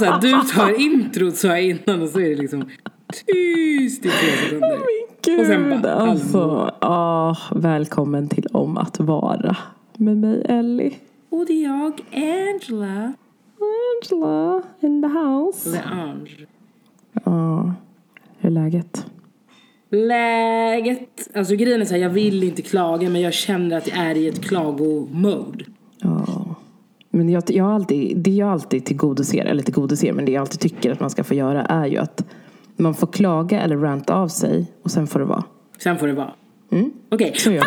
var såhär, du tar introt sa jag innan och så är det liksom tyst i tre sekunder. Gud, Och sen bara, alltså. Ah, välkommen till Om att vara med mig Ellie. Och det är jag, Angela. Angela in the house. The Ange. Ja, hur är läget? Läget, alltså grejen är såhär, jag vill inte klaga men jag känner att jag är i ett klagomode. Ja. Men jag, jag alltid, det jag alltid tillgodoser, eller tillgodoser, men det jag alltid tycker att man ska få göra är ju att man får klaga eller ranta av sig och sen får det vara. Sen får det vara. Mm. Okej. Jag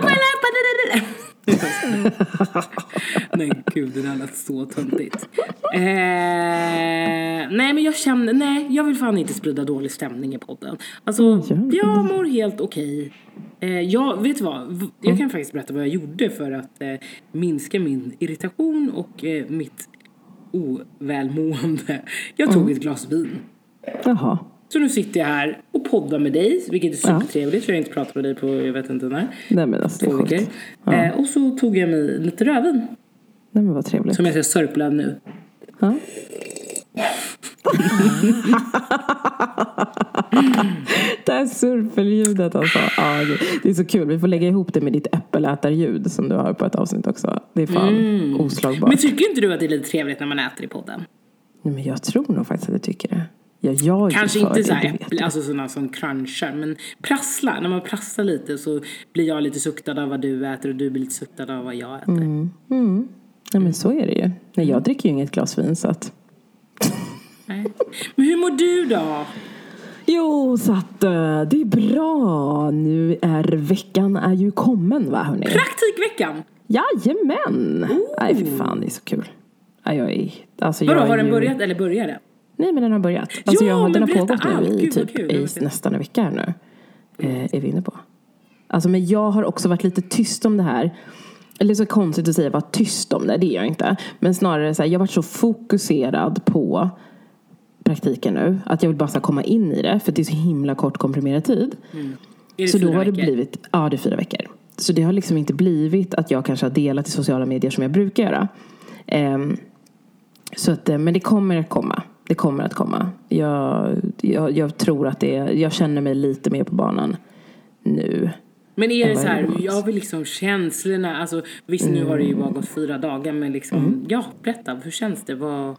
nej gud, det där lät så töntigt. Eh, nej men jag känner, nej jag vill fan inte sprida dålig stämning i podden. Alltså jag mår helt okej. Eh, jag, vet du vad? Jag kan faktiskt berätta vad jag gjorde för att eh, minska min irritation och eh, mitt ovälmående. Jag tog ett glas vin. Jaha. Så nu sitter jag här och poddar med dig, vilket är supertrevligt för jag har inte pratat med dig på jag vet inte när. Nej men alltså det är sjukt. Eh, och så tog jag mig lite rödvin. Nej men vad trevligt. Som jag ska sörpla nu. Ja. det här surfelljudet alltså. Ja, det- är så kul. Vi får lägga ihop det med ditt äppelätarljud som du har på ett avsnitt också. Det är fan oslagbart. Men tycker inte du att det är lite trevligt när man äter i podden? Nej, men jag tror nog faktiskt att jag tycker det. Ja, jag Kanske inte det, så här äpple, alltså sådana som crunchar, men prasslar. När man prasslar lite så blir jag lite suktad av vad du äter och du blir lite suktad av vad jag äter. Nej men så är det ju. Nej, jag dricker ju inget glas vin så att. Nej. Men hur mår du då? Jo, så att eh, det är bra. Nu är veckan är ju kommen va hörni? Praktikveckan! Jajamän! Nej fy fan det är så kul. Nej, jag är, alltså, Vadå, har den börjat eller börjar den? Nej men den har börjat. Alltså, Ja, jag, men den har pågått nu allt. i Gud, typ i nästan en vecka här nu. Eh, är vi inne på. Alltså men jag har också varit lite tyst om det här. Eller så konstigt att säga vara tyst om det, det är jag inte. Men snarare så här, jag har varit så fokuserad på praktiken nu. Att jag vill bara så komma in i det. För det är så himla kort komprimerad tid. Är det Så då fyra har det veckor? blivit, ja det är fyra veckor. Så det har liksom inte blivit att jag kanske har delat i sociala medier som jag brukar göra. Ehm, så att, eh, men det kommer att komma. Det kommer att komma. Jag, jag, jag tror att det är, jag känner mig lite mer på banan nu. Men är det så jag här, jag vill liksom känslorna, alltså visst nu har det ju bara gått fyra dagar men liksom, Mm. ja berätta, hur känns det? Vad,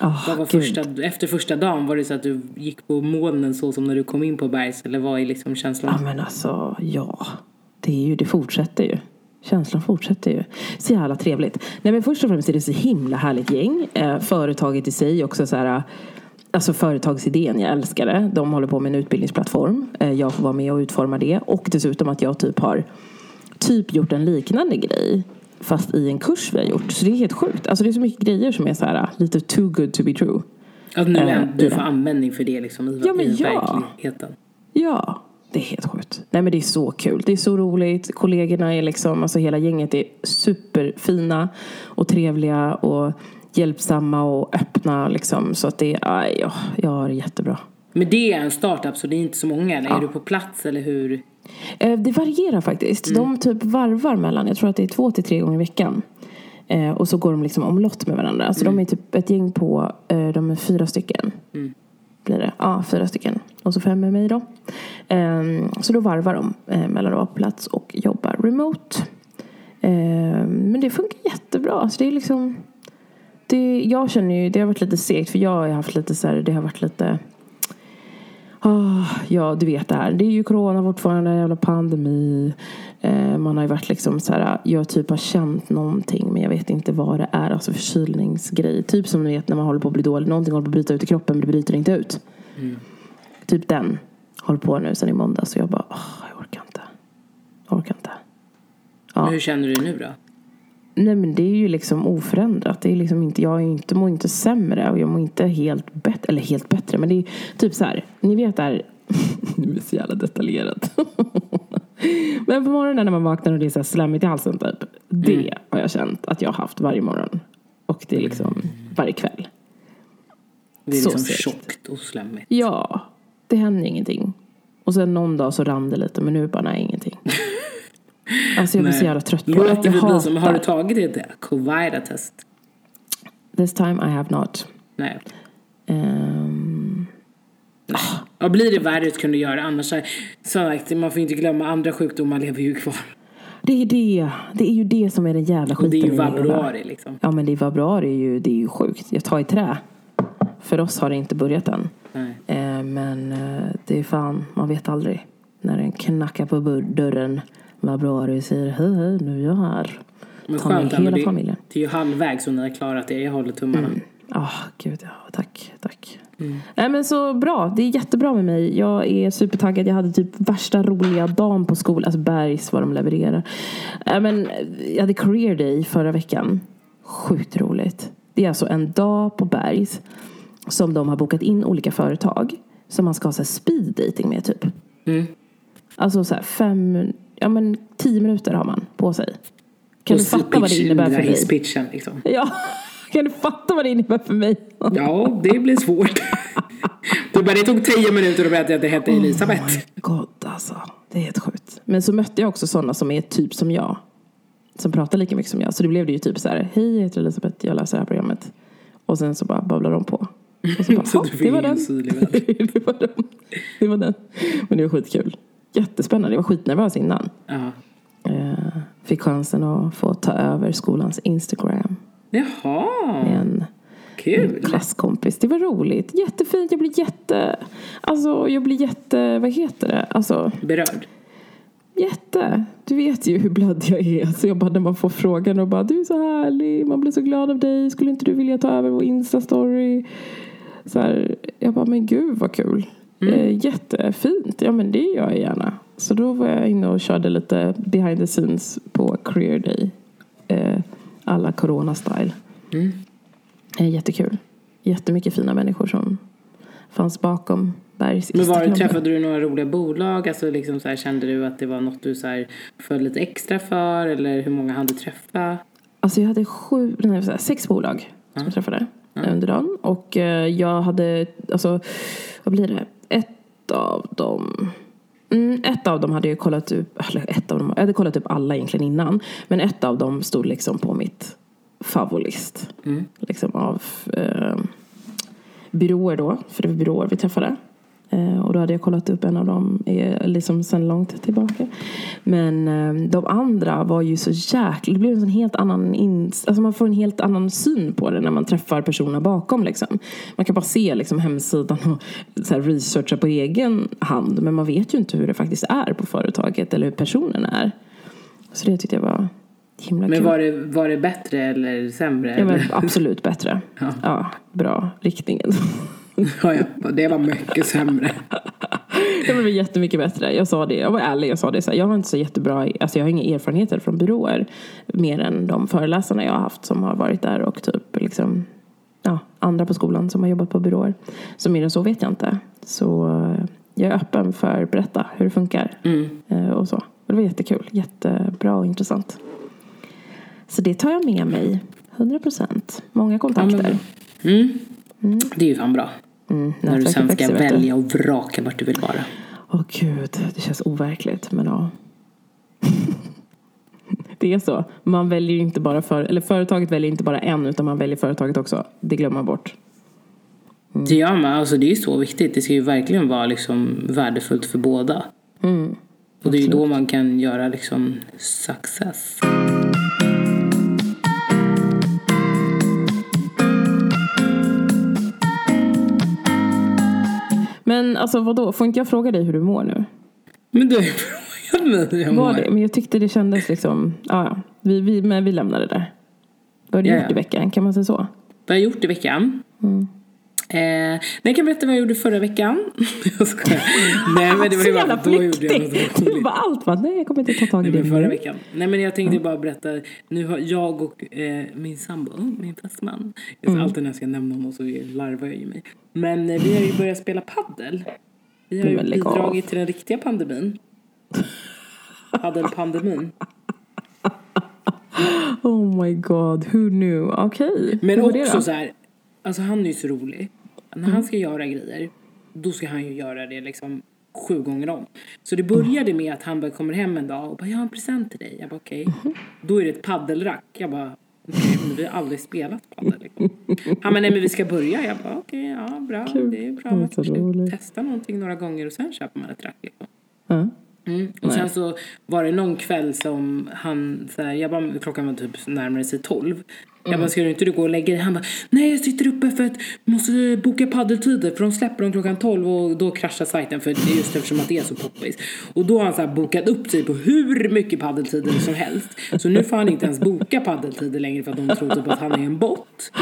Oh, vad var första, efter första dagen, var det så att du gick på molnen så som när du kom in på bergs eller vad är liksom känslan? Ja men alltså, ja. Det, är ju, det fortsätter ju. Känslan fortsätter ju. Så jävla trevligt. Nej men först och främst är det så himla härligt gäng. Eh, företaget i sig också så här. Alltså företagsidén, jag älskar det. De håller på med en utbildningsplattform. Eh, jag får vara med och utforma det. Och dessutom att jag typ har typ gjort en liknande grej. Fast i en kurs vi har gjort. Så det är helt sjukt. Alltså det är så mycket grejer som är så här lite too good to be true. Att nu eh, du får användning för det liksom i, Ja, i ja. verkligheten. Ja, det är helt sjukt. Nej men det är så kul. Det är så roligt. Kollegorna är liksom, alltså hela gänget är superfina och trevliga och hjälpsamma och öppna liksom. Så att det är, aj, ja, jag har det jättebra. Men det är en startup så det är inte så många eller är du på plats eller hur? Eh, Det varierar faktiskt. De typ varvar mellan, jag tror att det är två till tre gånger i veckan. Eh, och så går de liksom omlott med varandra. Så de är typ ett gäng på, eh, de är fyra stycken. Blir det? Ja, fyra stycken. Och så fem med mig då. Ehm, så då varvar de eh, mellan att vara på plats och jobba remote. Ehm, men det funkar jättebra. Så det är liksom, det, jag känner ju, det har varit lite segt för jag har haft lite så här, det har varit lite Oh, ja, du vet det här. Det är ju corona fortfarande, jävla pandemi. Eh, man har ju varit liksom så här, jag typ har känt någonting men jag vet inte vad det är. Alltså förkylningsgrej. Typ som ni vet när man håller på att bli dålig. Någonting håller på att bryta ut i kroppen men det bryter inte ut. Typ den. Håller på nu sen i måndags och jag bara, ah, jag orkar inte. Jag orkar inte. Ja. Men hur känner du nu då? Nej men det är ju liksom oförändrat. Det är liksom inte, jag är inte, mår inte sämre och jag mår inte helt bättre. Eller helt bättre men det är typ så här. Ni vet det här. Nu är det så jävla detaljerat. men på morgonen när man vaknar och det är så slemmigt i halsen typ. Det har jag känt att jag har haft varje morgon. Och det är liksom varje kväll. Det är Så liksom segt. tjockt och slemmigt. Ja, det händer ingenting. Och sen någon dag så rann det lite men nu bara nej ingenting. Alltså jag blir så jävla trött på det. Låter det bli som, har du tagit ett covid-test? This time I have not. Nej. Ehm, Ja, blir det värre så kan du göra. Annars är, sagt, man får inte glömma andra sjukdomar lever ju kvar. det är det. Det är ju det som är den jävla skiten Och det är ju i hela. vabruari liksom. Ja men det är vabruari är ju, det är ju sjukt. Jag tar i trä. För oss har det inte börjat än. Eh, men eh, det är fan, man vet aldrig. När den knackar på dörren. Vabruari säger hej hej nu är jag här. Men Ta med skönt, hela det, familjen. det är ju halvvägs och ni har klarat det. Jag håller tummarna. Ah, gud ja. Tack, tack. Nej men så bra. Det är jättebra med mig. Jag är supertaggad. Jag hade typ värsta roliga dagen på skolan. Alltså Bergs vad de levererar. Nej men jag hade career day förra veckan. Sjukt roligt. Det är alltså en dag på Bergs. Som de har bokat in olika företag. Som man ska ha så här speed dating med typ. Mm. Alltså så här fem, ja men tio minuter har man på sig. Kan Och du fatta vad det innebär för dig? liksom. Ja, kan du fatta vad det innebär för mig? Ja, det blir svårt. Du bara, det tog tio minuter att berätta att det hette Elisabeth. Oh god alltså. Det är helt sjukt. Men så mötte jag också sådana som är typ som jag. Som pratar lika mycket som jag. Så det blev det ju typ så här. Hej jag heter Elisabeth, jag läser det här programmet. Och sen så bara babblar de på. Och så bara, Så "Ja, du fick det var den. det, var den. det var den. Men det var skitkul. Jättespännande. Jag var skitnervös innan. Ja. Eh, fick chansen att få ta över skolans Instagram. Jaha, med en kul. klasskompis. Det var roligt. Jättefint. Jag blir jätte... Alltså, jag blir jätte... Vad heter det? Alltså, Berörd. jätte... Du vet ju hur blöd jag är. Så jag bara, när man får frågan och bara, du är så härlig. Man blir så glad av dig. Skulle inte du vilja ta över vår Insta-story? Så här, jag bara, men gud vad kul. Eh, jättefint. Ja, men det gör jag gärna. Så då var jag inne och körde lite behind the scenes på career day. Alla corona-style. Mm. Jättekul. Jättemycket fina människor som fanns bakom Bergs Men var, träffade du några roliga bolag? Alltså liksom så här, kände du att det var något du så här, föll lite extra för? Eller hur många hann du träffa? Alltså jag hade sju, nej, här, sex bolag som jag träffade under dagen. Och eh, jag hade, alltså vad blir det? Ett av dem Mm, ett av dem hade jag kollat upp, eller ett av dem, jag hade kollat upp alla egentligen innan. Men ett av dem stod liksom på mitt favorist. Mm. Liksom av eh, byråer då, för det var byråer vi träffade. Eh, och då hade jag kollat upp en av dem liksom sen långt tillbaka. Men eh, de andra var ju så jäkla... Det blev en sån helt annan... Ins- alltså man får en helt annan syn på det när man träffar personerna bakom. Liksom. Man kan bara se liksom, hemsidan och så här, researcha på egen hand. Men man vet ju inte hur det faktiskt är på företaget eller hur personen är. Så det tyckte jag var himla Men kul. var det, var det bättre eller sämre? Eller? absolut bättre. Ja. ja bra riktningen. Ja, ja, det var mycket sämre. Det blev jättemycket bättre. Jag sa det, jag var ärlig, jag sa det så här, jag har inte så jättebra, alltså jag har inga erfarenheter från byråer. Mer än de föreläsarna jag har haft som har varit där och typ liksom, ja, andra på skolan som har jobbat på byråer. Så mer än så vet jag inte. Så eh, jag är öppen för att berätta hur det funkar. Mm. eh, Och så. Och det var jättekul, jättebra och intressant. Så det tar jag med mig, 100 procent. Många kontakter. Mm. Det är ju fan bra. Mm, När du sen ska välja och vraka vart du vill vara. Åh gud, det känns overkligt men ja. det är så. Man väljer inte bara för, eller företaget väljer inte bara en utan man väljer företaget också. Det glömmer man bort. Det gör man. Alltså det är ju så viktigt. Det ska ju verkligen vara liksom värdefullt för båda. Mm. Och det är ju då man kan göra liksom success. Alltså vadå, får inte jag fråga dig hur du mår nu? Men du har ju frågat mig hur jag Var mår. det? Men jag tyckte det kändes liksom, ja ja. Vi, vi, men vi lämnar det där. Vad har du Ja, gjort ja. i veckan? Kan man säga så? Vad har jag gjort i veckan? Mm. Eh, nej, jag kan berätta vad jag gjorde förra veckan. jag skojar. Nej men det var ju bara då gjorde jag något roligt. Bara allt va? Nej jag kommer inte ta tag i Det det förra veckan. Nej men jag tänkte bara berätta. Nu har jag och eh, min sambo, min fästman. Mm. alltid när jag ska nämna honom så larvar jag ju mig. Men eh, vi har ju börjat spela paddel. Vi har Nej, ju men av. bidragit till den riktiga pandemin. Paddelpandemin. Oh my god, who knew? Okej. Men var det också så här, alltså han är ju så rolig. När han ska göra grejer, då ska han ju göra det liksom sju gånger om. Så det började med att han bara kommer hem en dag och bara, jag har en present till dig. Jag bara okej. Då är det ett paddelrack. Jag bara men vi har aldrig spelat padel. Liksom. Han bara, nej men vi ska börja. Jag bara, okej, ja bra. Kul. Det är bra. Roligt. testa någonting några gånger och sen köper man ett rack. Liksom. Ja. Mm. Och sen så var det någon kväll som han, så här, jag bara, klockan var typ närmare sig tolv. Jag bara, ska du inte du gå och lägga dig? Han bara, nej jag sitter uppe för att måste boka paddeltider för de släpper dem klockan 12 och då kraschar sajten för just eftersom att det är så poppis. Och då har han så bokat upp sig på hur mycket paddeltider som helst. Så nu får han inte ens boka paddeltider längre för att de tror typ att han är en bot.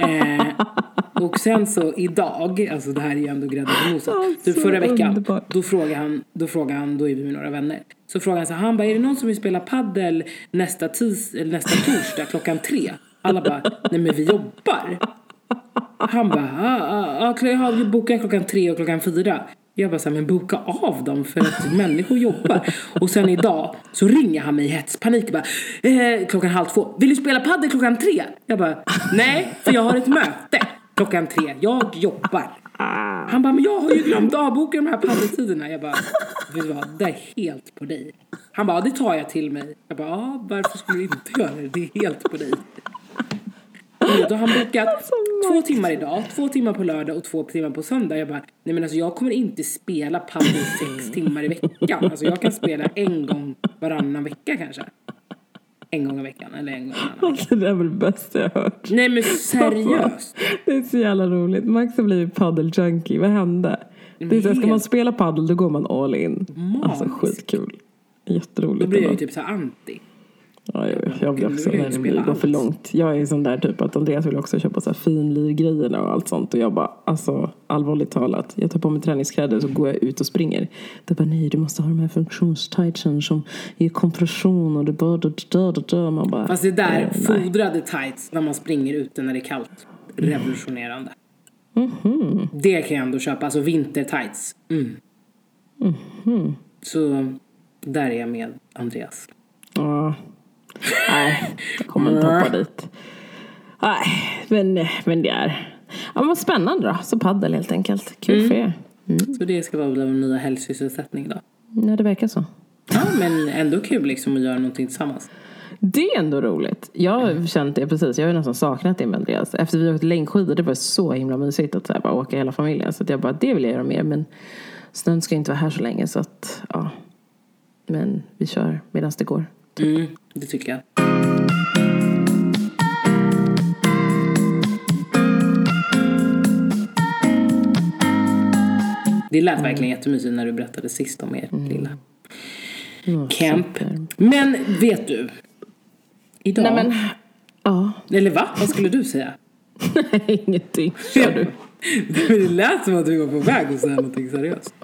Eh, och sen så idag, alltså det här är ju ändå grädden på moset. Ja, Typ så förra veckan, då frågar han, då frågar han, då är vi med några vänner. Så frågar han så han bara, är det någon som vill spela paddel nästa, tis, nästa torsdag klockan tre? Alla bara, nej men vi jobbar. Han bara, ah, ah, ah, jag har bokat klockan tre och klockan fyra. Jag bara så här, men boka av dem för att människor jobbar. Och sen idag så ringer han mig i hetspanik. Bara, eh, klockan halv två. Vill du spela padel klockan tre? Jag bara, nej, för jag har ett möte klockan tre. Jag jobbar. Han bara, men jag har ju glömt avboka de här paddeltiderna. Jag bara, vet du vad, det är helt på dig. Han bara, ja, det tar jag till mig. Jag bara, ja, varför skulle du inte göra det? Det är helt på dig. Och Då har han bokat två timmar idag, två timmar på lördag och två timmar på söndag. Jag bara, nej men alltså jag kommer inte spela padel sex timmar i veckan. Alltså jag kan spela en gång varannan vecka kanske. En gång i veckan eller en gång varannan. Alltså, det är väl det bästa jag har hört. Nej men seriöst. Det är så jävla roligt. Max har blivit paddel-junkie. Vad hände? Det är så, ska man spela paddel då går man all in. Alltså Magiskt. skitkul. Jätteroligt. Då blir jag ju typ så anti. Ja, jag, vet. jag blir också inte det går för långt. Jag är sån där typ att Andreas vill också köpa så här och allt sånt. Och jag bara, alltså allvarligt talat. Jag tar på mig träningskläder så går jag ut och springer. Är bara, nej du måste ha de här funktionstightsen som ger kompression och det bara, dö, dö, dö, dö. Man bara, Fast det där, eh, nej. fodrade tights när man springer ute när det är kallt. Revolutionerande. Mhm. Det kan jag ändå köpa, alltså vintertights. Mm. Mhm. Så där är jag med Andreas. Ja. Nej, jag kommer inte hoppa dit. Nej, men, men det är... Ja, vad spännande då. Så paddel helt enkelt. Kul för er. Så det ska vara vår nya helgsysselsättning då. Ja, det verkar så. Ja, men ändå kul liksom att göra någonting tillsammans. Det är ändå roligt. Jag har känt det precis. Jag har ju nästan saknat det med Andreas. Efter vi åkte längdskidor, det var så himla mysigt att så här, bara åka hela familjen. Så jag bara, det vill jag göra mer. Men snön ska inte vara här så länge så att, ja. Men vi kör medan det går. Mm, det tycker jag. Det lät verkligen jättemysigt när du berättade sist om er lilla Mm, camp. super. Men vet du? Idag, Nej men, ja. eller va? Vad skulle du säga? Nej, ingenting. Kör du. Det lät som att du var på väg att säga någonting seriöst.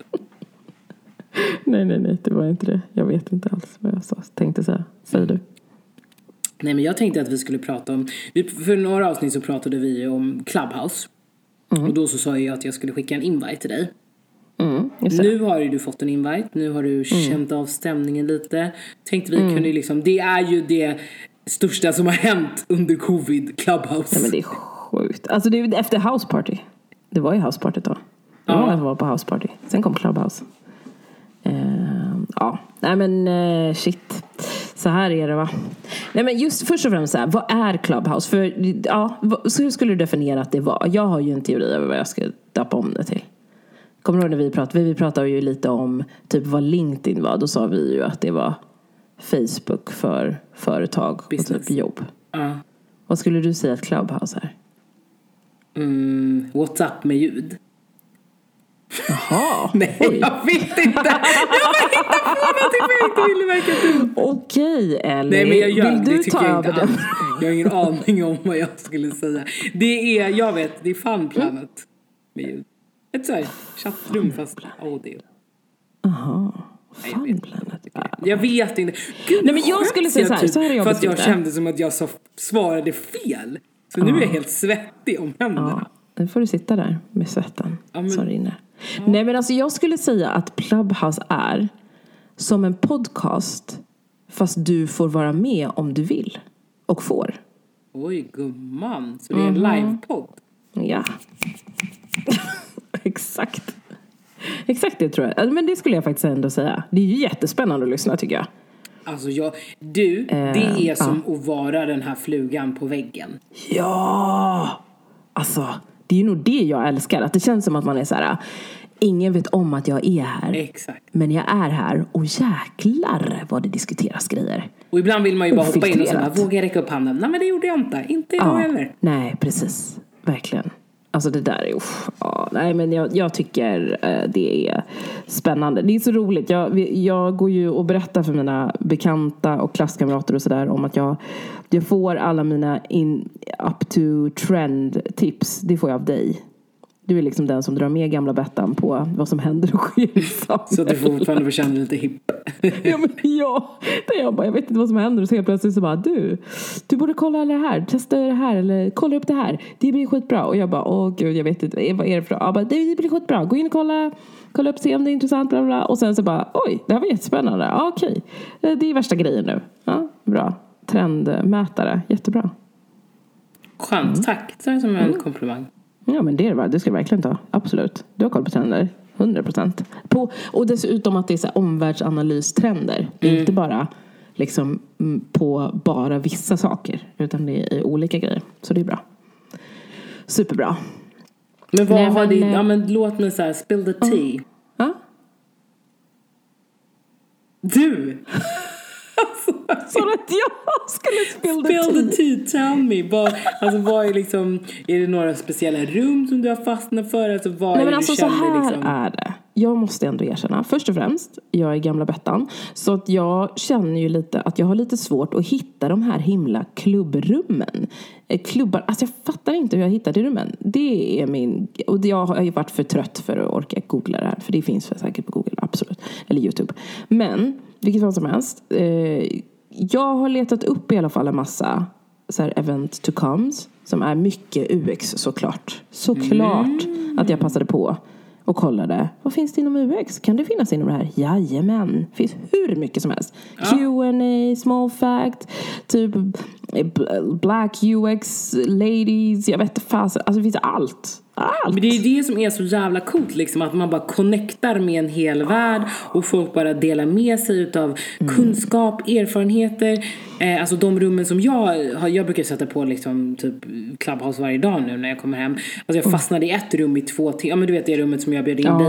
Nej, nej, nej, det var inte det. Jag vet inte alls vad jag sa, tänkte säga. Säg du. Nej men jag tänkte att vi skulle prata om, för några avsnitt så pratade vi om Clubhouse. Och då så sa jag att jag skulle skicka en invite till dig. Mm. Nu har ju du fått en invite, nu har du känt av stämningen lite. Tänkte vi kunde liksom, det är ju det största som har hänt under covid, Clubhouse. Nej, men det är sjukt. Alltså det är efter house party. Det var ju house party då. Det var Ja. många som var på house party. Sen kom clubhouse. Ehm, ja, nej men eh, shit. Så här är det va. Nej men just först och främst så här, vad är clubhouse? För ja, så hur skulle du definiera att det var? Jag har ju en teori över vad jag ska döpa om det till. Kommer du ihåg när vi pratade? Vi pratade ju lite om typ vad LinkedIn var. Då sa vi ju att det var Facebook för företag och Business. typ jobb. Ja. Vad skulle du säga att clubhouse är? Mm, WhatsApp med ljud. Jaha, Nej, oj. jag vet inte. Jag bara hittade på någonting för jag inte ville verka dum. Okej Ellie, Nej men jag gör vill det du tycker ta jag över alls. Jag har ingen aning om vad jag skulle säga. Det är, jag vet, det är Fun Planet med ljud. Ett sånt här chattrum fast audio. Jaha, jag Fun vet Planet. Jag vet inte. Gud, Nej, men jag skulle säga så här, typ så här jag För att jag beskrivit det. kände som att jag svarade fel. Så nu är jag helt svettig om händerna. Ja, nu får du sitta där med svetten Ja, men- som rinner. Nej men alltså jag skulle säga att Clubhouse är som en podcast fast du får vara med om du vill och får. Oj gumman, så det är en Mhm. livepodd? Ja. Exakt. Exakt det tror jag. Men det skulle jag faktiskt ändå säga. Det är ju jättespännande att lyssna tycker jag. Alltså jag, du, det är som att vara den här flugan på väggen. Ja! Alltså, det är ju nog det jag älskar. Att det känns som att man är så här. Ingen vet om att jag är här. Exakt. Men jag är här och jäklar vad det diskuteras grejer. Och ibland vill man ju bara hoppa in och säga, vågar jag räcka upp handen? Nej men det gjorde jag inte. Inte idag heller. Nej, precis. Verkligen. Alltså det där är usch, ja, nej men jag, jag tycker eh, det är spännande. Det är så roligt. Jag, jag går ju och berättar för mina bekanta och klasskamrater och sådär om att jag, jag får alla mina in, up to trend tips. Det får jag av dig. Du är liksom den som drar med gamla Bettan på vad som händer och sker i samhället. Så att du fortfarande får känna dig lite hipp. Ja, men ja. Där jag bara, jag vet inte vad som händer och så helt plötsligt så bara du, du borde kolla det här, testa det här eller kolla upp det här. Det blir skitbra. Och jag bara, åh gud jag vet inte, vad är det för Jag bara, det blir skitbra, gå in och kolla, kolla upp, se om det är intressant, bla bla. Och sen så bara, oj, det här var jättespännande. Ja, okej, Eh, det är värsta grejen nu. Ja, bra. Trendmätare, jättebra. Skönt, tack. Det är som en komplimang. Ja men det är det ska jag verkligen ta. Absolut. Du har koll på trender. 100 procent. Och dessutom att det är så omvärldsanalys-trender. Det är inte bara liksom mm, på bara vissa saker. Utan det är olika grejer. Så det är bra. Superbra. Men vad Nej, har din, eh, ja men låt mig såhär, spill the tea. Ja? Du! Så att jag skulle spill the Spill tea. the tea, tell me. Vad, alltså vad är liksom, är det några speciella rum som du har fastnat för? Alltså vad Nej men alltså du så känner här liksom? är det. Jag måste ändå erkänna. Först och främst, jag är gamla Bettan. Så att jag känner ju lite att jag har lite svårt att hitta de här himla klubbrummen. Eh, Klubbar, alltså jag fattar inte hur jag hittar till rummen. Det är min, och jag har ju varit för trött för att orka googla det här. För det finns säkert på Google, absolut. Eller Youtube. Men, vilket fall som helst. Eh, jag har letat upp i alla fall en massa så här event to comes. Som är mycket UX såklart. Såklart att jag passade på och kollade. Vad finns det inom UX? Kan det finnas inom det här? Jajamän. Det finns hur mycket som helst. Q&A, small fact, typ bl- black UX ladies. Jag vet inte fasen. Alltså det finns allt. Allt. Men det är det som är så jävla coolt liksom, att man bara connectar med en hel värld och folk bara delar med sig utav kunskap, erfarenheter. Eh, alltså de rummen som jag har, jag brukar sätta på liksom typ Clubhouse varje dag nu när jag kommer hem. Alltså jag fastnade i ett rum i två timmar, ja men du vet det rummet som jag bjöd in Ja, dig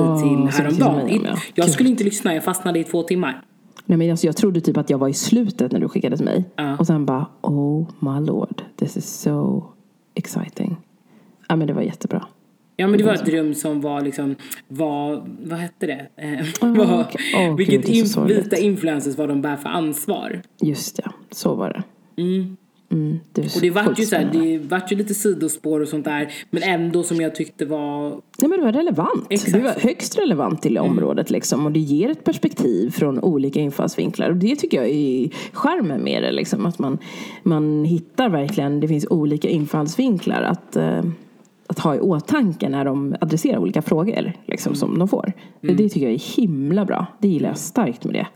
till häromdagen. som jag, ja. Jag skulle inte lyssna, jag fastnade i två timmar. Nej men alltså jag trodde typ att jag var i slutet när du skickade till mig. Ja. Och sen bara, oh my lord, this is so exciting. Ja men det var jättebra. Ja men det var ett rum som var liksom, var, vad hette det? Ah, var. Åh, vilket gud, in, vita influencers vad de bär för ansvar. Just det, så var det. Mm. Mm, det Och det vart ju så här, det vart ju lite sidospår och sånt där. Men ändå som jag tyckte var... Nej men det var relevant. Exakt Det var högst relevant till området liksom. Och det ger ett perspektiv från olika infallsvinklar. Och det tycker jag är charmen med det liksom. Att man, man hittar verkligen, det finns olika infallsvinklar att, eh, att ha i åtanke när de adresserar olika frågor liksom, som de får. Det, det tycker jag är himla bra. Det gillar jag starkt med det.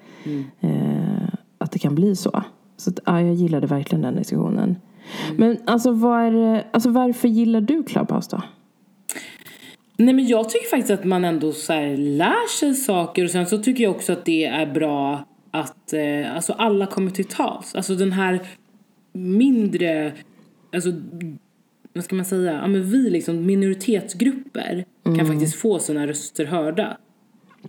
Eh, att det kan bli så. Så att, ja, jag gillade verkligen den diskussionen. Men alltså, det- alltså varför gillar du Clubhouse då? Nej men jag tycker faktiskt att man ändå så här lär sig saker och sen så tycker jag också att det är bra att eh, alltså alla kommer till tals. Alltså den här mindre, alltså vad ska man säga, ja men vi liksom minoritetsgrupper kan faktiskt få sina röster hörda.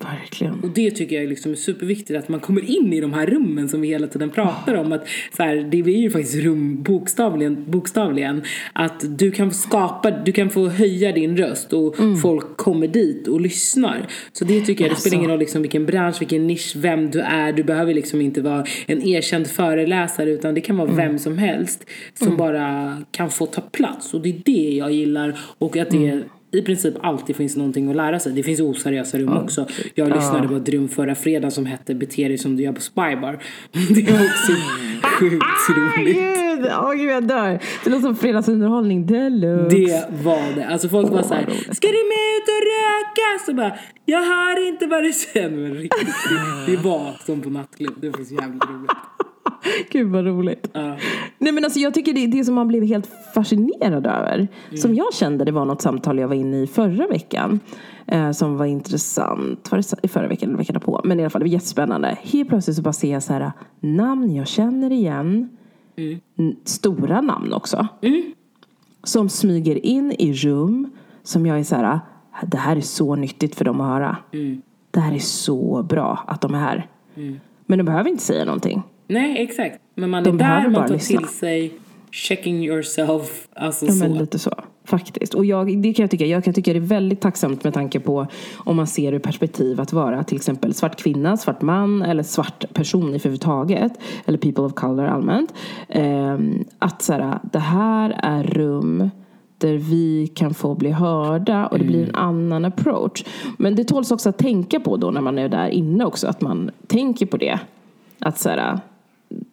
Verkligen. Och det tycker jag liksom är superviktigt att man kommer in i de här rummen som vi hela tiden pratar om. Att så här, det är ju faktiskt rum bokstavligen, bokstavligen. Att du kan skapa, du kan få höja din röst och folk kommer dit och lyssnar. Så det tycker jag, det spelar ingen roll liksom vilken bransch, vilken nisch, vem du är. Du behöver liksom inte vara en erkänd föreläsare utan det kan vara vem som helst som bara kan få ta plats. Och det är det jag gillar. Och att det i princip alltid finns någonting att lära sig. Det finns oseriösa rum också. Jag lyssnade på ett rum förra fredagen som hette Bete dig som du gör på Spybar. Det var också sjukt roligt. Gud, åh gud jag dör. Det låter som fredagsunderhållning deluxe. Det var det. Alltså folk var Åh, så här, ska du med ut och röka? Så bara, jag hör inte vad du säger. Det var som på nattklubb. Det var så jävla roligt. Gud vad roligt. Ja. Nej men alltså jag tycker det, det som man blev helt fascinerad över. Mm. Som jag kände, det var något samtal jag var inne i förra veckan. Eh, som var intressant. Var det i förra veckan eller veckan på? Men i alla fall det var jättespännande. Helt plötsligt så bara ser jag så här namn jag känner igen. Mm. Stora namn också. Som smyger in i rum som jag är så här. Det här är så nyttigt för dem att höra. Mm. Det här är så bra att de är här. Men de behöver inte säga någonting. Nej, exakt. Men man De är där, man tar lyssna. till sig checking yourself. Alltså Ja, så. men lite så. Faktiskt. Och jag, det kan jag tycka. Jag kan tycka det är väldigt tacksamt med tanke på om man ser ur perspektiv att vara till exempel svart kvinna, svart man eller svart person överhuvudtaget. Eller people of color allmänt. Ehm, att så här, det här är rum där vi kan få bli hörda och det blir en annan approach. Men det tåls också att tänka på då när man är där inne också. Att man tänker på det. Att så här,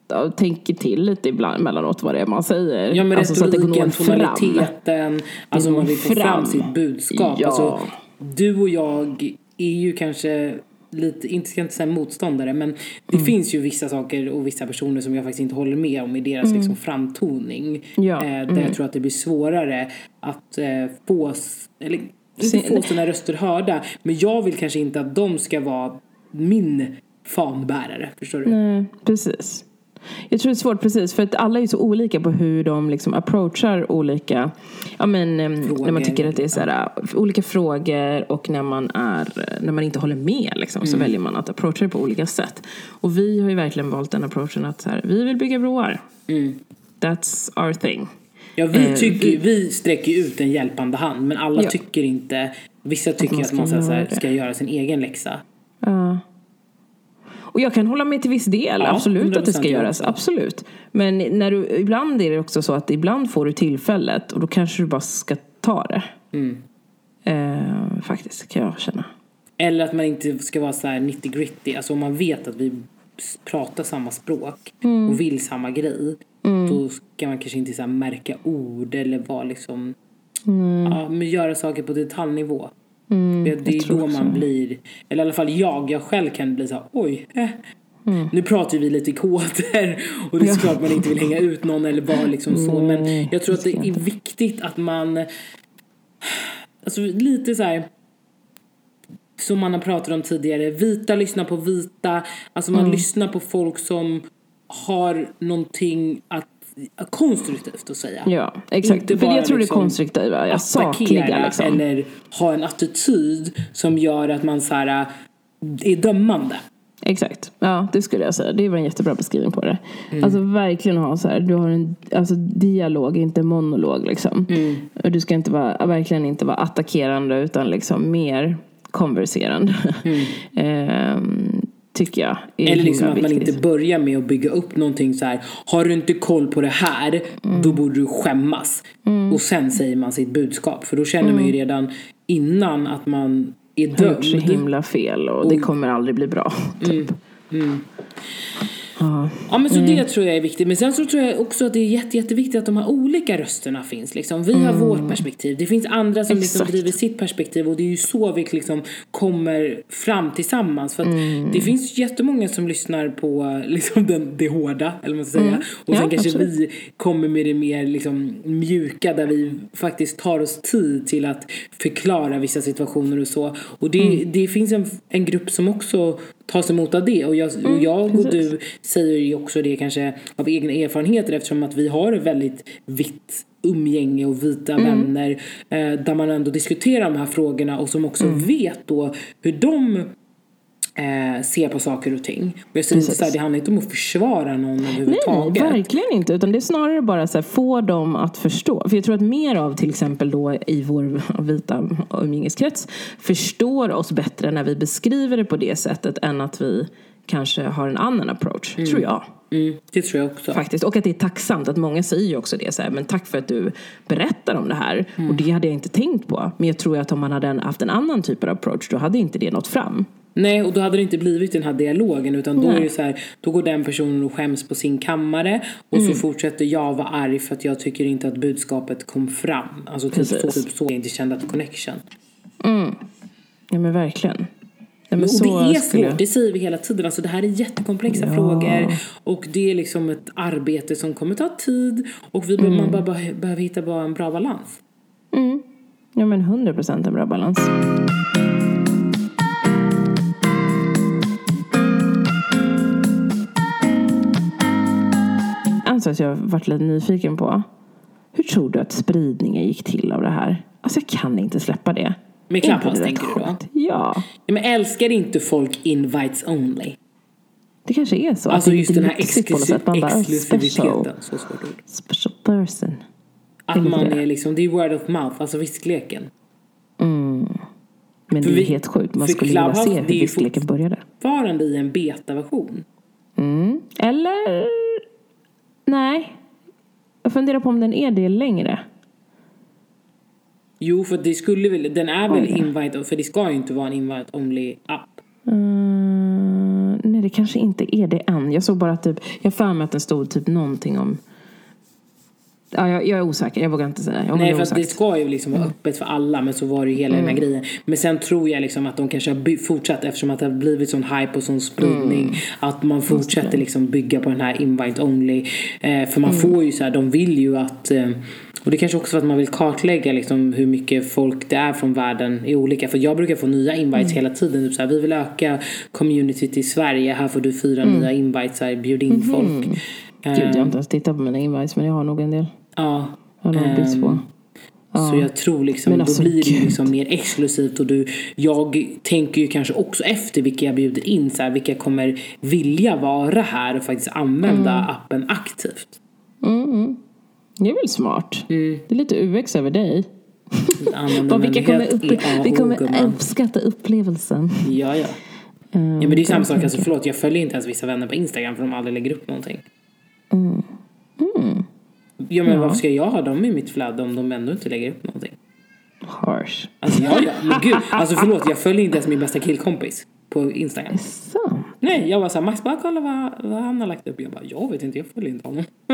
ja, tänker till lite ibland mellanåt vad det är man säger. Ja men Alltså, så att det retoriken, tonaliteten, alltså man vill få fram. fram. sitt budskap. Ja. Alltså, du och jag är ju kanske lite, inte ska inte säga motståndare, men det Mm. finns ju vissa saker och vissa personer som jag faktiskt inte håller med om i deras liksom, framtoning. Mm. Ja, Eh, där mm. jag tror att det blir svårare att eh, få, eller inte få sina röster hörda, men jag vill kanske inte att de ska vara min fanbärare, förstår du? Nej, precis. Jag tror det är svårt precis för att alla är så olika på hur de liksom approachar olika, ja men när man tycker att det är så här, olika frågor och när man är, när man inte håller med liksom, så väljer man att approacha det på olika sätt. Och vi har ju verkligen valt den approachen att så här, vi vill bygga broar. That's our thing. Ja, vi, Eh, tycker, ju- vi sträcker ut en hjälpande hand men alla Ja. tycker inte Vissa tycker man att man, ska så här, så ska göra sin egen läxa. Och jag kan hålla med till viss del, Ja, absolut att det ska 100% jag göras, absolut. Men när du, ibland är det också så att ibland får du tillfället och då kanske du bara ska ta det. Mm. Eh, faktiskt, kan jag känna. Eller att man inte ska vara så här nitty gritty. Alltså om man vet att vi pratar samma språk Mm. och vill samma grej. Då ska man kanske inte så märka ord eller vara liksom Ja, men göra saker på detaljnivå. Det, det Mm, jag är då man också. blir, eller i alla fall jag, jag själv kan bli så här, oj. Eh. Mm. Nu pratar ju vi lite koder och det är såklart man inte vill hänga ut någon eller vara liksom så. Men jag tror att det det är viktigt att man, alltså lite så här som man har pratat om tidigare, vita lyssnar på vita. Alltså Mm. man lyssnar på folk som har någonting att, konstruktivt att säga. Ja, exakt. Inte För bara jag tror liksom det är konstruktiva, ja, sakliga liksom. eller ha en attityd som gör att man så här, är dömande. Exakt. Ja, det skulle jag säga. Det var en jättebra beskrivning på det. Alltså verkligen ha så här, du har en alltså, dialog, inte monolog liksom. Och du ska inte vara, verkligen inte vara attackerande utan liksom mer konverserande. Ehm, tycker jag Eller liksom att man inte börjar med att bygga upp någonting så här. Har du inte koll på det här, Mm. då borde du skämmas. Och sen säger man sitt budskap. För då känner man ju redan innan att man är Mm. har gjort så dömd. himla fel och det kommer aldrig bli bra. Typ. Ja. Ja men så Mm. det tror jag är viktigt. Men sen så tror jag också att det är jätte, jätteviktigt att de här olika rösterna finns. Liksom. Vi har vårt perspektiv. Det finns andra som liksom Mm. Driver sitt perspektiv. Och det är ju så vi liksom kommer fram tillsammans. För att Mm. det finns jättemånga som lyssnar på liksom den, det hårda, eller vad man ska säga. Och sen Mm. Ja, kanske absolut. vi kommer med det mer liksom, mjuka där vi faktiskt tar oss tid till att förklara vissa situationer och så. Och det, Mm. det finns en, en grupp som också tas emot av det. Och jag, och, jag och Mm, du säger ju också det kanske av egna erfarenheter eftersom att vi har väldigt vitt umgänge och vita Mm. vänner eh, där man ändå diskuterar de här frågorna och som också Mm. vet då hur de eh, ser på saker och ting. Och jag säger inte så här, det handlar inte om att försvara någon Nej, överhuvudtaget. verkligen inte. Utan det är snarare bara så här, få dem att förstå. För jag tror att mer av till exempel då i vår vita umgängeskrets förstår oss bättre när vi beskriver det på det sättet än att vi kanske har en annan approach, tror jag. Mm, det tror jag också. Faktiskt. Och att det är tacksamt, att många säger ju också det så här, men tack för att du berättar om det här. Mm. Och det hade jag inte tänkt på. Men jag tror att om man hade haft en annan typ av approach, då hade inte det nått fram. Nej, och då hade det inte blivit den här dialogen utan då Nej. är det så här, då går den personen och skäms på sin kammare och Mm. så fortsätter jag vara arg för att jag tycker inte att budskapet kom fram. Alltså typ så, typ så jag inte kände att connection. Ja men verkligen. men och så det är jag- svårt, det säger vi hela tiden. Alltså, det här är jättekomplexa Ja. frågor och det är liksom ett arbete som kommer ta tid och vi, Mm. man bara, behöver hitta bara en bra balans. Mm. Ja men 100 procent en bra balans. Sak som jag har varit lite nyfiken på. Hur tror du att spridningen gick till av det här? Alltså jag kan inte släppa det. Med Är Clubhouse det tänker du då? Ja. Ja, men älskar inte folk invites only? Det kanske är så. Alltså att det är just den här exklusiv, special, exklusiviteten. Så svårt ord. special person. Att Är det man det? är liksom, det är word of mouth, alltså viskleken. Men det För är vi- helt sjukt. Man för skulle vilja Clubhouse, se det är hur viskleken började. Fortfarande i en betaversion. Mm. Eller... Nej. Jag funderar på om den är det längre. Jo, för det skulle väl, den är väl Oj invite, för det ska ju inte vara en invite only app. Mm, nej, det kanske inte är det än. Jag såg bara typ... Jag för mig att det stod typ någonting om... Ja, jag, jag är osäker. Jag vågar inte säga. Jag Nej, för att det ska ju liksom vara öppet för alla, men så var det ju hela den här grejen. Men sen tror jag liksom att de kanske har fortsatt, eftersom att det har blivit sån hype och sån spridning, att man fortsätter liksom bygga på den här invite only. Eh, för man får ju så här, de vill ju att eh, och det kanske också för att man vill kartlägga liksom hur mycket folk det är från världen i olika. För jag brukar få nya invites hela tiden. Typ så här, vi vill öka communityt i Sverige. Här får du fyra nya invites. Här, bjud in folk. Gud, jag har inte ens tittat på mina invites, men jag har nog en del. Ja. Har nog bytt Ehm. Så jag tror liksom, Men då alltså, blir det liksom mer exklusivt och du, jag tänker ju kanske också efter vilka jag bjuder in, så här, vilka kommer vilja vara här och faktiskt använda Mm. appen aktivt. Det är väl smart. Mm. Det är lite UX över dig. Och vilka kommer, upp, vi kommer gumman. uppskatta upplevelsen. Ja, ja. Ehm, Ja men det är ju samma sak, alltså förlåt jag följer inte ens vissa vänner på Instagram för de aldrig lägger upp någonting. Mm. Ja men varför ska jag ha dem i mitt flöde om de ändå inte lägger upp någonting? Harsh. Alltså ja, ja, men gud. Alltså förlåt, jag följer inte ens min bästa killkompis på Instagram. Sant. Nej, jag var såhär, Max bara kolla vad, vad han har lagt upp. Jag bara, jag vet inte, jag följer inte honom.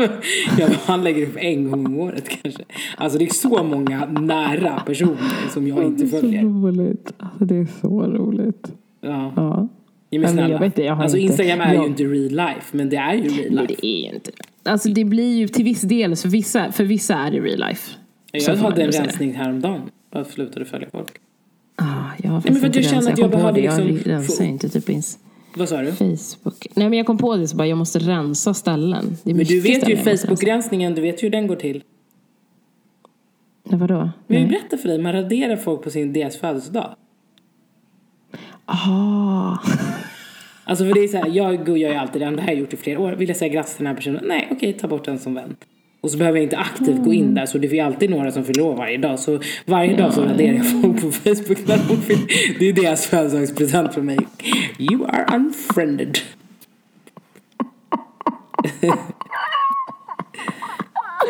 jag bara, han lägger upp en gång om året kanske. Alltså det är så många nära personer som jag inte Det är följer. så roligt. Alltså, det är så roligt. Ja. Ja. Ja, men snälla. jag vet inte, jag har alltså inte- Instagram är jag- ju inte real life, men det är ju real Nej, life. det är ju inte det. Alltså det blir ju till viss del, för vissa, för vissa är det real life. Jag hade en ju säga det. rensning häromdagen. Jag slutade följa folk. Ah, jag har men för att inte jag känner rensat. att jag på behöver. Jag liksom rensar få- inte typ ens Vad sa du? Facebook. Nej men jag kom på det så bara, jag måste rensa ställen. Men du vet ju jag. Facebook-rensningen, du vet ju hur den går till. Nej, vadå? Men jag Nej. berättar för dig, man raderar folk på sin deras födelsedag. Ah. Alltså för det är så här, jag gör ju alltid det, det här har jag gjort i flera år. Vill jag säga grattis till den här personen? Nej, okej, ta bort den som vän. Och så behöver jag inte aktivt gå in där, så det är ju alltid några som fyller år varje dag. Så varje dag så raderar jag folk på Facebook när de fyller. Det är deras födelsedagspresent för mig. You are unfriended.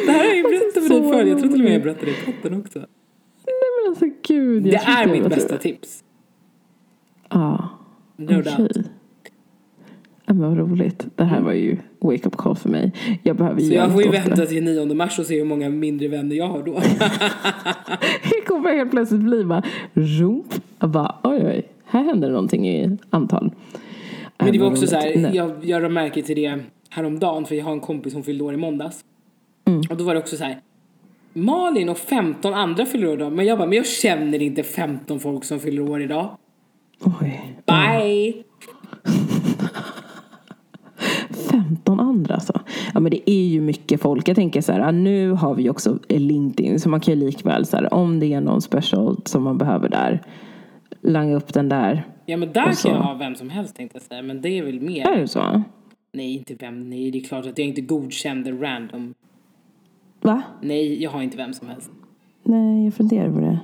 Det här har jag ju berättat för dig förr. Jag tror till och med jag berättade det i podden också. Nej men alltså gud. Det är mitt bästa tips. Ja. Okej. Ja, men vad roligt. Det här var ju wake up call för mig. Jag behöver Så jag får ju åt det. vänta till 9 mars och se hur många mindre vänner jag har då. Det kommer helt plötsligt bli bara rump. Jag bara oj oj. Här händer någonting i antal. Men det Äh, var vad också så här, jag, jag lade märke till det häromdagen för jag har en kompis som fyllde år i måndags. Mm. Och då var det också så här. Malin och 15 andra fyller år idag. Men jag bara, men jag känner inte 15 folk som fyller år idag. Oj. Bye! 15 andra alltså. Ja men det är ju mycket folk. Jag tänker så här, nu har vi också LinkedIn så man kan ju likväl så här, om det är någon special som man behöver där, langa upp den där. Ja men där så- kan jag ha vem som helst tänkte jag säga. Men det är väl mer. Är det så? Nej inte vem, nej det är klart att jag inte godkände random. Va? Nej jag har inte vem som helst. Nej, jag funderar på det.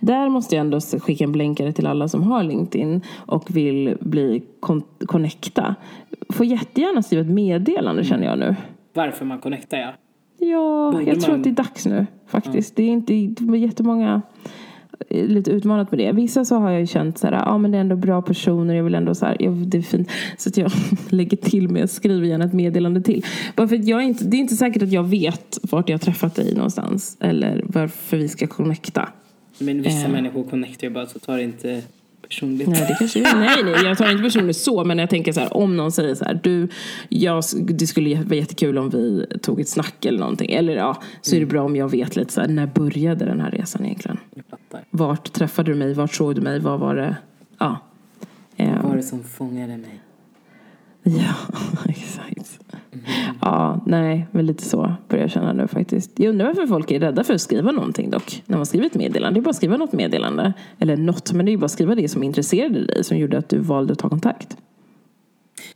Där måste jag ändå skicka en blänkare till alla som har LinkedIn och vill bli kon- connecta. Får jättegärna skriva ett meddelande känner jag nu. Varför man connectar ja. Ja, Borde jag tror man- att det är dags nu faktiskt. Det är inte det är jättemånga eh, lite utmanat med det. Vissa så har jag ju känt så här, ja men det är ändå bra personer, jag vill ändå så här, jag, det är fint. Så att jag lägger till med, skriver gärna ett meddelande till. Bara för att jag inte, det är inte säkert att jag vet vart jag har träffat dig någonstans. Eller varför vi ska connecta. Men vissa Eh. människor connectar ju bara så tar det inte personligt. Nej, det kanske är. Nej, nej, jag tar inte personligt så, men jag tänker så här, om någon säger så här, du, jag, det skulle vara jättekul om vi tog ett snack eller någonting, eller ja, så är det bra om jag vet lite så här, när började den här resan egentligen? Jag fattar. Vart träffade du mig? Vart såg du mig? Vad var det? Ja. Eh, Vad var det som fångade mig? Ja, exakt. Ja, nej, men lite så börjar jag känna nu faktiskt. Jag undrar varför folk är rädda för att skriva någonting dock. När man skriver ett meddelande. Det är bara att skriva något meddelande. Eller något, men det är bara att skriva det som intresserade dig. Som gjorde att du valde att ta kontakt.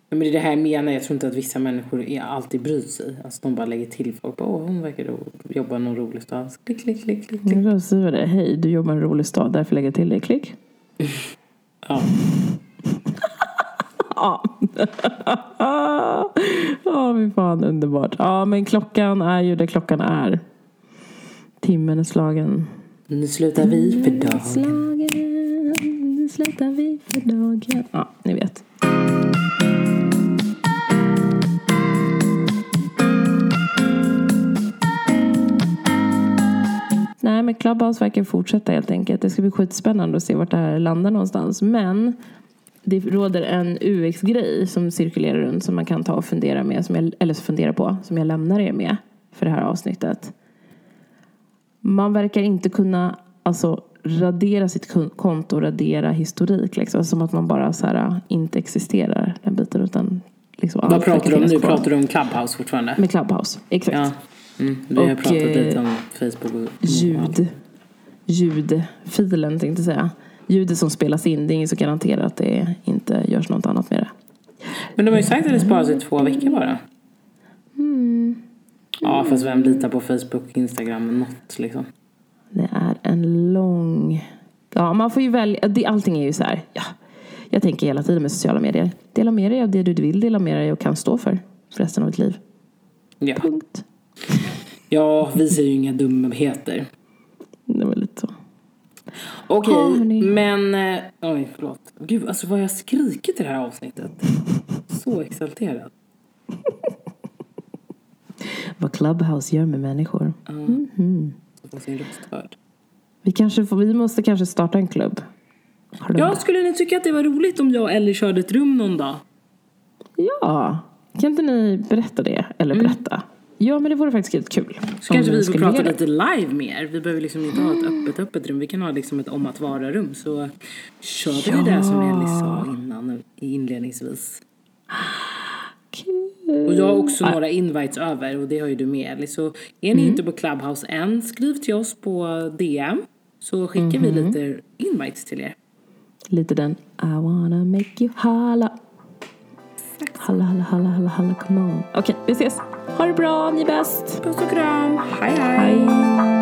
Ja, men det är det här jag menar. Jag tror inte att vissa människor är alltid bryr sig. Alltså de bara lägger till folk. Åh, hon verkar jobba någon rolig stans. Klick, klick, klick, klick. klick. Jag skriver det. Hej, du jobbar en rolig stad. Därför lägger jag till dig. Klick. Ja. Ja. Ja, fy fan underbart. Ja, men klockan är ju det klockan är. Timmen är slagen. Nu slutar vi för dagen. Slagen, nu slutar vi för dagen. Ja, ni vet. Nej, men Clubhouse verkar fortsätta helt enkelt. Det ska bli skitspännande att se vart det här landar någonstans. Men det råder en UX-grej som cirkulerar runt som man kan ta och fundera med, som jag, eller fundera på, som jag lämnar er med för det här avsnittet. Man verkar inte kunna alltså, radera sitt kon- konto, radera historik. Liksom, som att man bara så här, inte existerar, den biten. Utan, liksom, Vad pratar du om nu? Pratar du om Clubhouse fortfarande? Med Clubhouse, exakt. Ja. Mm, vi har Och, pratat lite eh, om Facebook och Ljud. Ljudfilen tänkte jag säga. Ljudet som spelas in, det är inget som garanterar att det inte görs något annat med det. Men de har ju sagt att det sparas i två veckor bara. Mm. Ja, fast vem litar på Facebook, Instagram, något liksom? Det är en lång... Ja, man får ju välja. Det, allting är ju så här. Ja, jag tänker hela tiden med sociala medier. Dela med dig av det du vill dela med dig och kan stå för. För resten av ditt liv. Ja. Punkt. ja, vi säger ju inga dumheter. Det var lite så. Okej, hörni. men... eh, Oj, förlåt. Gud, alltså vad jag skrikit i det här avsnittet. Så exalterad. Vad Clubhouse gör med människor. Får sin röst hörd. Vi, kanske får, vi måste kanske starta en klubb. Ja, skulle ni tycka att det var roligt om jag och Ellie körde ett rum någon dag? Ja, kan inte ni berätta det? Eller berätta? Ja, men det vore faktiskt lite kul. Så kanske vi får prata lite live mer. Vi behöver liksom inte ha ett öppet öppet rum. Vi kan ha liksom ett om att vara rum. Så kör vi det där som Ellie sa innan, inledningsvis. Kul. Och jag har också några invites över och det har ju du med Ellie. Så är ni inte på Clubhouse än, skriv till oss på DM. Så skickar vi lite invites till er. Lite den I wanna make you holla. Halla, halla, halla, halla, halla, come on. Okej, vi ses. Ha det bra, ni är bäst. Puss och kram. Hej hej. Hej.